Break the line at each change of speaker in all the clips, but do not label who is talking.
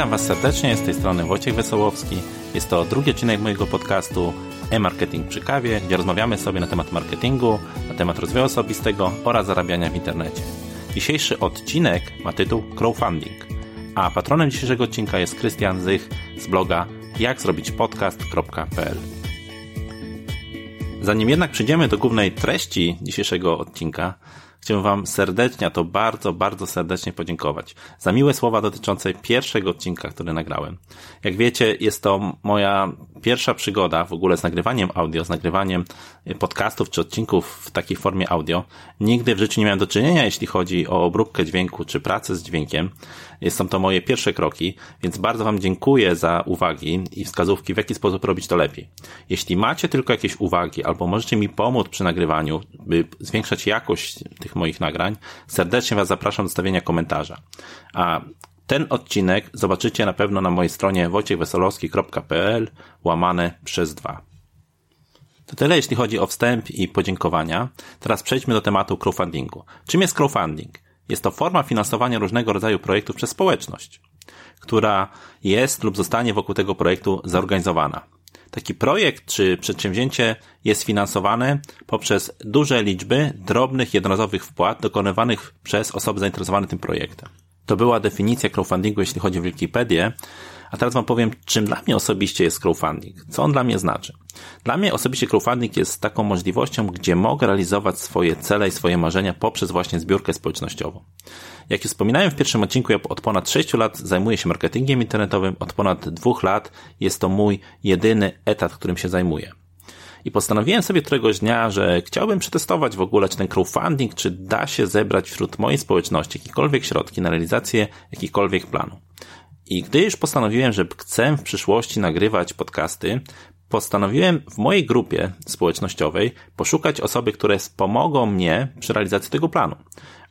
Witam Was serdecznie, z tej strony Wojciech Wesołowski. Jest to drugi odcinek mojego podcastu e-marketing przy kawie, gdzie rozmawiamy sobie na temat marketingu, na temat rozwoju osobistego oraz zarabiania w internecie. Dzisiejszy odcinek ma tytuł Crowdfunding, a patronem dzisiejszego odcinka jest Krystian Zych z bloga jakzrobićpodcast.pl. Zanim jednak przejdziemy do głównej treści dzisiejszego odcinka, chciałbym Wam serdecznie, a to bardzo, bardzo serdecznie podziękować za miłe słowa dotyczące pierwszego odcinka, który nagrałem. Jak wiecie, jest to moja pierwsza przygoda w ogóle z nagrywaniem audio, z nagrywaniem podcastów czy odcinków w takiej formie audio. Nigdy w życiu nie miałem do czynienia, jeśli chodzi o obróbkę dźwięku czy pracę z dźwiękiem. Są to moje pierwsze kroki, więc bardzo Wam dziękuję za uwagi i wskazówki, w jaki sposób robić to lepiej. Jeśli macie tylko jakieś uwagi albo możecie mi pomóc przy nagrywaniu, by zwiększać jakość tych moich nagrań, serdecznie Was zapraszam do stawienia komentarza. A ten odcinek zobaczycie na pewno na mojej stronie wojciechwesolowski.pl łamane przez dwa. To tyle, jeśli chodzi o wstęp i podziękowania. Teraz przejdźmy do tematu crowdfundingu. Czym jest crowdfunding? Jest to forma finansowania różnego rodzaju projektów przez społeczność, która jest lub zostanie wokół tego projektu zorganizowana. Taki projekt czy przedsięwzięcie jest finansowane poprzez duże liczby drobnych jednorazowych wpłat dokonywanych przez osoby zainteresowane tym projektem. To była definicja crowdfundingu, jeśli chodzi o Wikipedię, a teraz Wam powiem, czym dla mnie osobiście jest crowdfunding. Co on dla mnie znaczy? Dla mnie osobiście crowdfunding jest taką możliwością, gdzie mogę realizować swoje cele i swoje marzenia poprzez właśnie zbiórkę społecznościową. Jak już wspominałem w pierwszym odcinku, ja od ponad 6 lat zajmuję się marketingiem internetowym, od ponad 2 lat jest to mój jedyny etat, którym się zajmuję. I postanowiłem sobie któregoś dnia, że chciałbym przetestować w ogóle, czy ten crowdfunding, czy da się zebrać wśród mojej społeczności jakiekolwiek środki na realizację jakichkolwiek planu. I gdy już postanowiłem, że chcę w przyszłości nagrywać podcasty, postanowiłem w mojej grupie społecznościowej poszukać osoby, które pomogą mnie przy realizacji tego planu,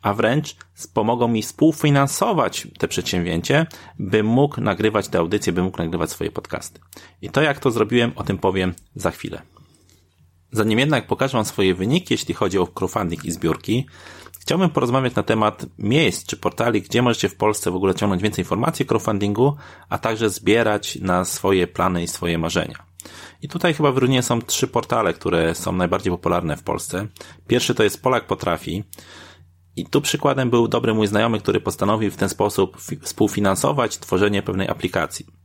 a wręcz pomogą mi współfinansować te przedsięwzięcie, by mógł nagrywać te audycje, by mógł nagrywać swoje podcasty. I to jak to zrobiłem, o tym powiem za chwilę. Zanim jednak pokażę Wam swoje wyniki, jeśli chodzi o crowdfunding i zbiórki, chciałbym porozmawiać na temat miejsc czy portali, gdzie możecie w Polsce w ogóle ciągnąć więcej informacji o crowdfundingu, a także zbierać na swoje plany i swoje marzenia. I tutaj chyba wyróżnienie są trzy portale, które są najbardziej popularne w Polsce. Pierwszy to jest Polak Potrafi. I tu przykładem był dobry mój znajomy, który postanowił w ten sposób współfinansować tworzenie pewnej aplikacji.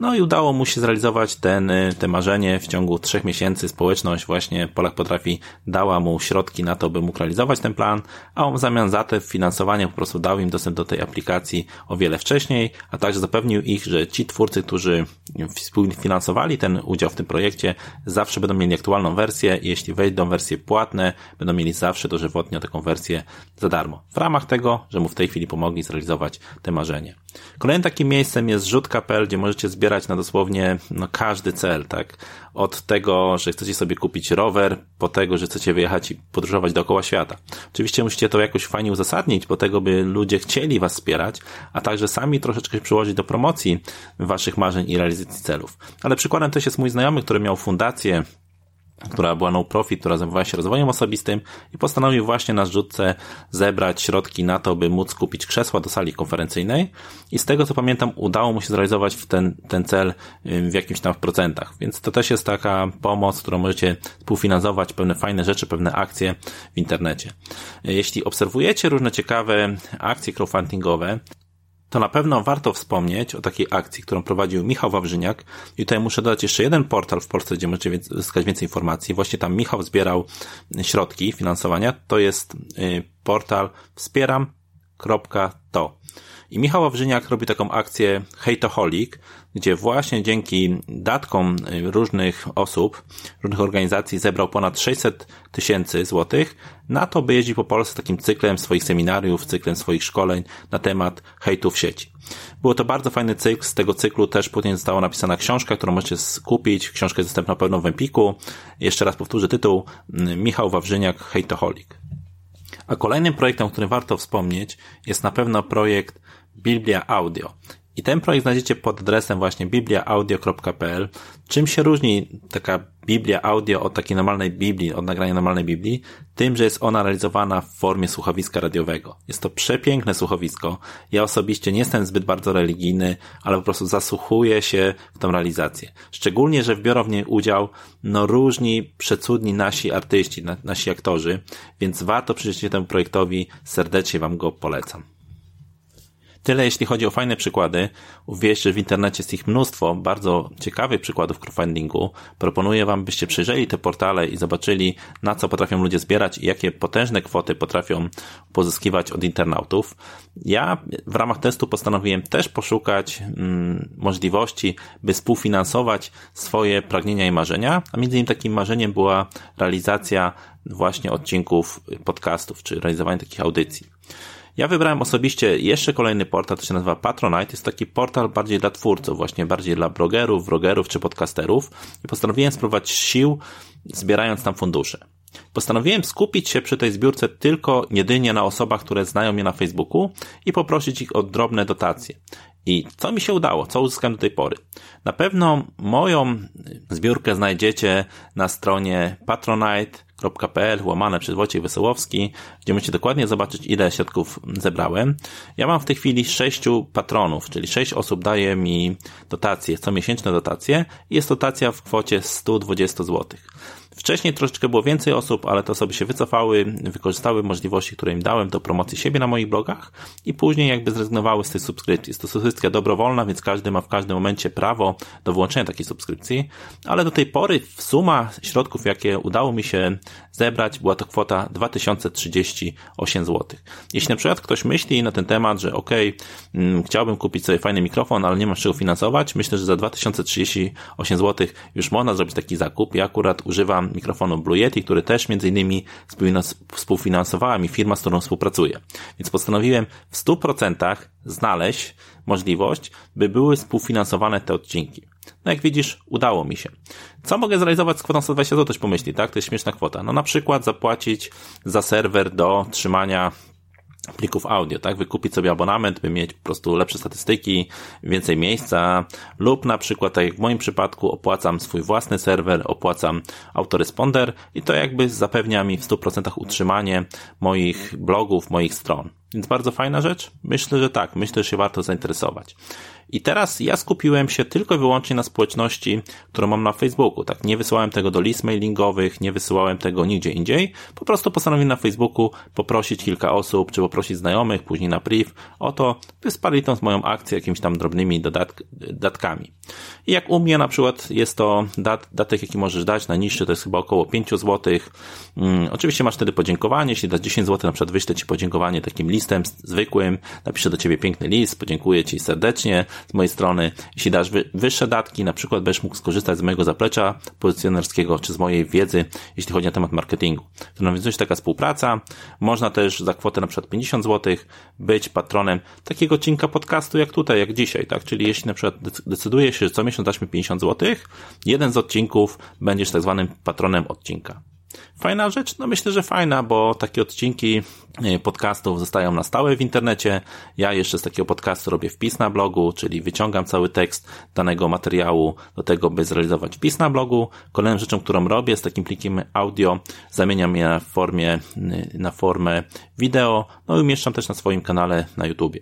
No i udało mu się zrealizować ten, y, te marzenie w ciągu trzech miesięcy. Społeczność właśnie Polak Potrafi dała mu środki na to, by mógł realizować ten plan, a on w zamian za te finansowanie po prostu dał im dostęp do tej aplikacji o wiele wcześniej, a także zapewnił ich, że ci twórcy, którzy współfinansowali ten udział w tym projekcie, zawsze będą mieli aktualną wersję i jeśli wejdą wersje płatne, będą mieli zawsze dożywotnio taką wersję za darmo. W ramach tego, że mu w tej chwili pomogli zrealizować te marzenie. Kolejnym takim miejscem jest rzutka.pl, gdzie możecie zbierać na dosłownie no, każdy cel, tak? Od tego, że chcecie sobie kupić rower, po tego, że chcecie wyjechać i podróżować dookoła świata. Oczywiście musicie to jakoś fajnie uzasadnić, po tego, by ludzie chcieli was wspierać, a także sami troszeczkę przyłożyć do promocji waszych marzeń i realizacji celów. Ale przykładem też jest mój znajomy, który miał fundację która była no profit, która zajmowała się rozwojem osobistym i postanowił właśnie na zrzutce zebrać środki na to, by móc kupić krzesła do sali konferencyjnej i z tego co pamiętam udało mu się zrealizować w ten, ten cel w jakimś tam procentach, więc to też jest taka pomoc, którą możecie współfinansować pewne fajne rzeczy, pewne akcje w internecie. Jeśli obserwujecie różne ciekawe akcje crowdfundingowe, to na pewno warto wspomnieć o takiej akcji, którą prowadził Michał Wawrzyniak. I tutaj muszę dodać jeszcze jeden portal w Polsce, gdzie możecie zyskać więcej informacji. Właśnie tam Michał zbierał środki finansowania. To jest y, portal wspieram.to. I Michał Wawrzyniak robi taką akcję Hejtoholic, gdzie właśnie dzięki datkom y, różnych osób, różnych organizacji zebrał ponad 600 tysięcy złotych na to, by jeździć po Polsce takim cyklem swoich seminariów, cyklem swoich szkoleń na temat hejtu w sieci. Było to bardzo fajny cykl, z tego cyklu też później została napisana książka, którą możecie skupić. Książka jest dostępna pewno w Empiku. Jeszcze raz powtórzę tytuł Michał Wawrzyniak, Hejtoholic. A kolejnym projektem, o którym warto wspomnieć, jest na pewno projekt Biblia Audio. I ten projekt znajdziecie pod adresem właśnie bibliaaudio.pl. Czym się różni taka Biblia audio od takiej normalnej Biblii, od nagrania normalnej Biblii? Tym, że jest ona realizowana w formie słuchowiska radiowego. Jest to przepiękne słuchowisko. Ja osobiście nie jestem zbyt bardzo religijny, ale po prostu zasłuchuję się w tą realizację. Szczególnie, że biorą w niej udział no różni przecudni nasi artyści, nasi aktorzy, więc warto przyjrzeć się temu projektowi. Serdecznie Wam go polecam. Tyle jeśli chodzi o fajne przykłady. Uwierzcie, że w internecie jest ich mnóstwo bardzo ciekawych przykładów crowdfundingu. Proponuję Wam, byście przejrzeli te portale i zobaczyli, na co potrafią ludzie zbierać i jakie potężne kwoty potrafią pozyskiwać od internautów. Ja w ramach testu postanowiłem też poszukać mm, możliwości, by współfinansować swoje pragnienia i marzenia, a między innymi takim marzeniem była realizacja właśnie odcinków podcastów, czy realizowanie takich audycji. Ja wybrałem osobiście jeszcze kolejny portal, to się nazywa Patronite. Jest taki portal bardziej dla twórców, właśnie bardziej dla blogerów, vlogerów czy podcasterów. I postanowiłem spróbować sił, zbierając tam fundusze. Postanowiłem skupić się przy tej zbiórce tylko jedynie na osobach, które znają mnie na Facebooku i poprosić ich o drobne dotacje. I co mi się udało? Co uzyskałem do tej pory? Na pewno moją zbiórkę znajdziecie na stronie patronite.pl łamane przez Wojciech Wesołowski, gdzie możecie dokładnie zobaczyć, ile środków zebrałem. Ja mam w tej chwili sześciu patronów, czyli sześć osób daje mi dotacje, co miesięczne dotacje jest dotacja w kwocie 120 zł. Wcześniej troszeczkę było więcej osób, ale te osoby się wycofały, wykorzystały możliwości, które im dałem do promocji siebie na moich blogach i później jakby zrezygnowały z tej subskrypcji. Jest to subskrypcja dobrowolna, więc każdy ma w każdym momencie prawo do włączenia takiej subskrypcji, ale do tej pory suma środków, jakie udało mi się zebrać, była to kwota 2038 zł. Jeśli na przykład ktoś myśli na ten temat, że ok, mm, chciałbym kupić sobie fajny mikrofon, ale nie mam czego finansować, myślę, że za 2038 zł już można zrobić taki zakup. Ja akurat używam mikrofonu Blue Yeti, który też między innymi współfinansowała mi firma, z którą współpracuję. Więc postanowiłem w 100% znaleźć możliwość, by były współfinansowane te odcinki. No jak widzisz, udało mi się. Co mogę zrealizować z kwotą 120 zł, pomyśli, tak? To jest śmieszna kwota. No na przykład zapłacić za serwer do trzymania plików audio, tak? Wykupić sobie abonament, by mieć po prostu lepsze statystyki, więcej miejsca, lub na przykład, tak jak w moim przypadku, opłacam swój własny serwer, opłacam autoresponder i to jakby zapewnia mi w 100% utrzymanie moich blogów, moich stron. Więc bardzo fajna rzecz? Myślę, że tak. Myślę, że się warto zainteresować. I teraz ja skupiłem się tylko i wyłącznie na społeczności, którą mam na Facebooku. Tak, nie wysyłałem tego do list mailingowych, nie wysyłałem tego nigdzie indziej. Po prostu postanowiłem na Facebooku poprosić kilka osób, czy poprosić znajomych, później na priv o to, by spali tą moją akcję jakimiś tam drobnymi dodatk datkami. I jak u mnie na przykład jest to dat datek, jaki możesz dać, najniższy to jest chyba około 5 zł. Hmm, oczywiście masz wtedy podziękowanie, jeśli dasz 10 zł, na przykład wyślę Ci podziękowanie takim listem zwykłym, napiszę do Ciebie piękny list, podziękuję Ci serdecznie, z mojej strony. Jeśli dasz wyższe datki, na przykład będziesz mógł skorzystać z mojego zaplecza pozycjonerskiego, czy z mojej wiedzy, jeśli chodzi o temat marketingu. To nawiązuje się taka współpraca. Można też za kwotę na przykład 50 zł być patronem takiego odcinka podcastu jak tutaj, jak dzisiaj, tak? Czyli jeśli na przykład decydujesz się, że co miesiąc dasz mi 50 zł, jeden z odcinków będziesz tak zwanym patronem odcinka. Fajna rzecz? No myślę, że fajna, bo takie odcinki e, podcastów zostają na stałe w internecie. Ja jeszcze z takiego podcastu robię wpis na blogu, czyli wyciągam cały tekst danego materiału do tego, by zrealizować wpis na blogu. Kolejną rzeczą, którą robię z takim plikiem audio, zamieniam je w formie, na formę wideo, no i umieszczam też na swoim kanale na YouTubie.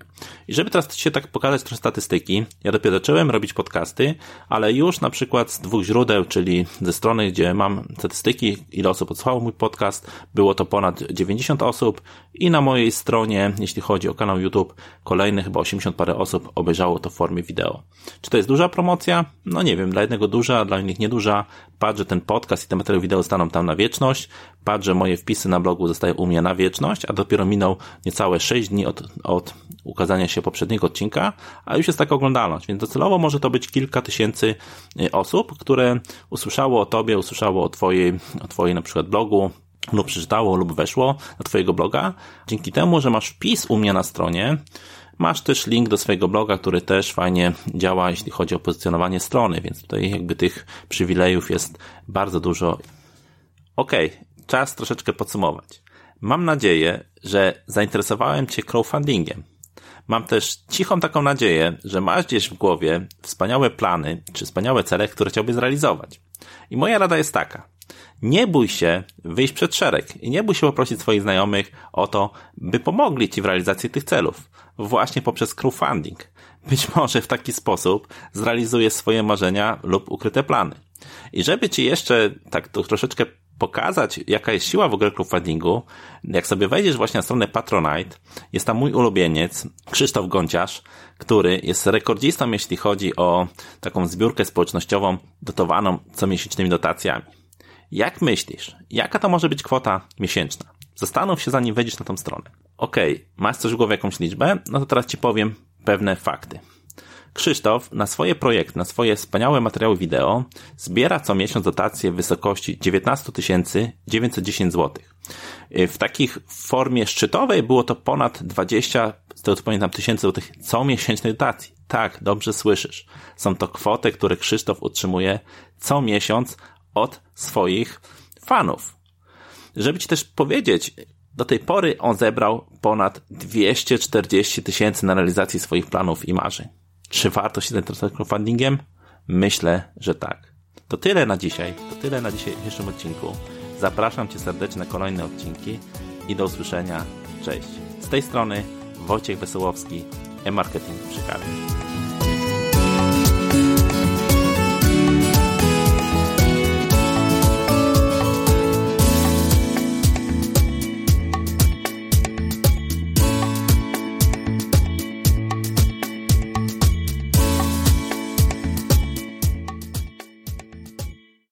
I żeby teraz się tak pokazać trochę statystyki, ja dopiero zacząłem robić podcasty, ale już na przykład z dwóch źródeł, czyli ze strony, gdzie mam statystyki, ile osób odsłuchało mój podcast, było to ponad 90 osób i na mojej stronie, jeśli chodzi o kanał YouTube, kolejne chyba 80 parę osób obejrzało to w formie wideo. Czy to jest duża promocja? No nie wiem, dla jednego duża, dla innych nieduża. Patrz, że ten podcast i te materiały wideo staną tam na wieczność. Patrz, że moje wpisy na blogu zostają u mnie na wieczność, a dopiero minął niecałe 6 dni od, od ukazania się poprzedniego odcinka, a już jest taka oglądalność, więc docelowo może to być kilka tysięcy y, osób, które usłyszało o tobie, usłyszało o twojej, o twojej na przykład blogu, lub przeczytało, lub weszło na twojego bloga. Dzięki temu, że masz wpis u mnie na stronie, Masz też link do swojego bloga, który też fajnie działa, jeśli chodzi o pozycjonowanie strony, więc tutaj jakby tych przywilejów jest bardzo dużo. Ok, czas troszeczkę podsumować. Mam nadzieję, że zainteresowałem Cię crowdfundingiem. Mam też cichą taką nadzieję, że masz gdzieś w głowie wspaniałe plany czy wspaniałe cele, które chciałbyś zrealizować. I moja rada jest taka. Nie bój się wyjść przed szereg i nie bój się poprosić swoich znajomych o to, by pomogli Ci w realizacji tych celów, właśnie poprzez crowdfunding. Być może w taki sposób zrealizujesz swoje marzenia lub ukryte plany. I żeby Ci jeszcze tak troszeczkę pokazać, jaka jest siła w ogóle crowdfundingu, jak sobie wejdziesz właśnie na stronę Patronite, jest tam mój ulubieniec, Krzysztof Gąciarz, który jest rekordzistą, jeśli chodzi o taką zbiórkę społecznościową dotowaną comiesięcznymi dotacjami. Jak myślisz, jaka to może być kwota miesięczna? Zastanów się, zanim wejdziesz na tą stronę. Okay, masz coś w głowie, jakąś liczbę? No to teraz Ci powiem pewne fakty. Krzysztof na swoje projekty, na swoje wspaniałe materiały wideo zbiera co miesiąc dotacje w wysokości 19 910 zł. W takich formie szczytowej było to ponad 20, z tego co pamiętam, tysięcy złotych co miesięcznej dotacji. Tak, dobrze słyszysz. Są to kwoty, które Krzysztof utrzymuje co miesiąc od swoich fanów. Żeby Ci też powiedzieć, do tej pory on zebrał ponad 240 tysięcy na realizację swoich planów i marzeń. Czy warto się zainteresować crowdfundingiem? Myślę, że tak. To tyle na dzisiaj. To tyle na dzisiejszym odcinku. Zapraszam Cię serdecznie na kolejne odcinki i do usłyszenia. Cześć. Z tej strony Wojciech Wesołowski, e-marketing przy kawie.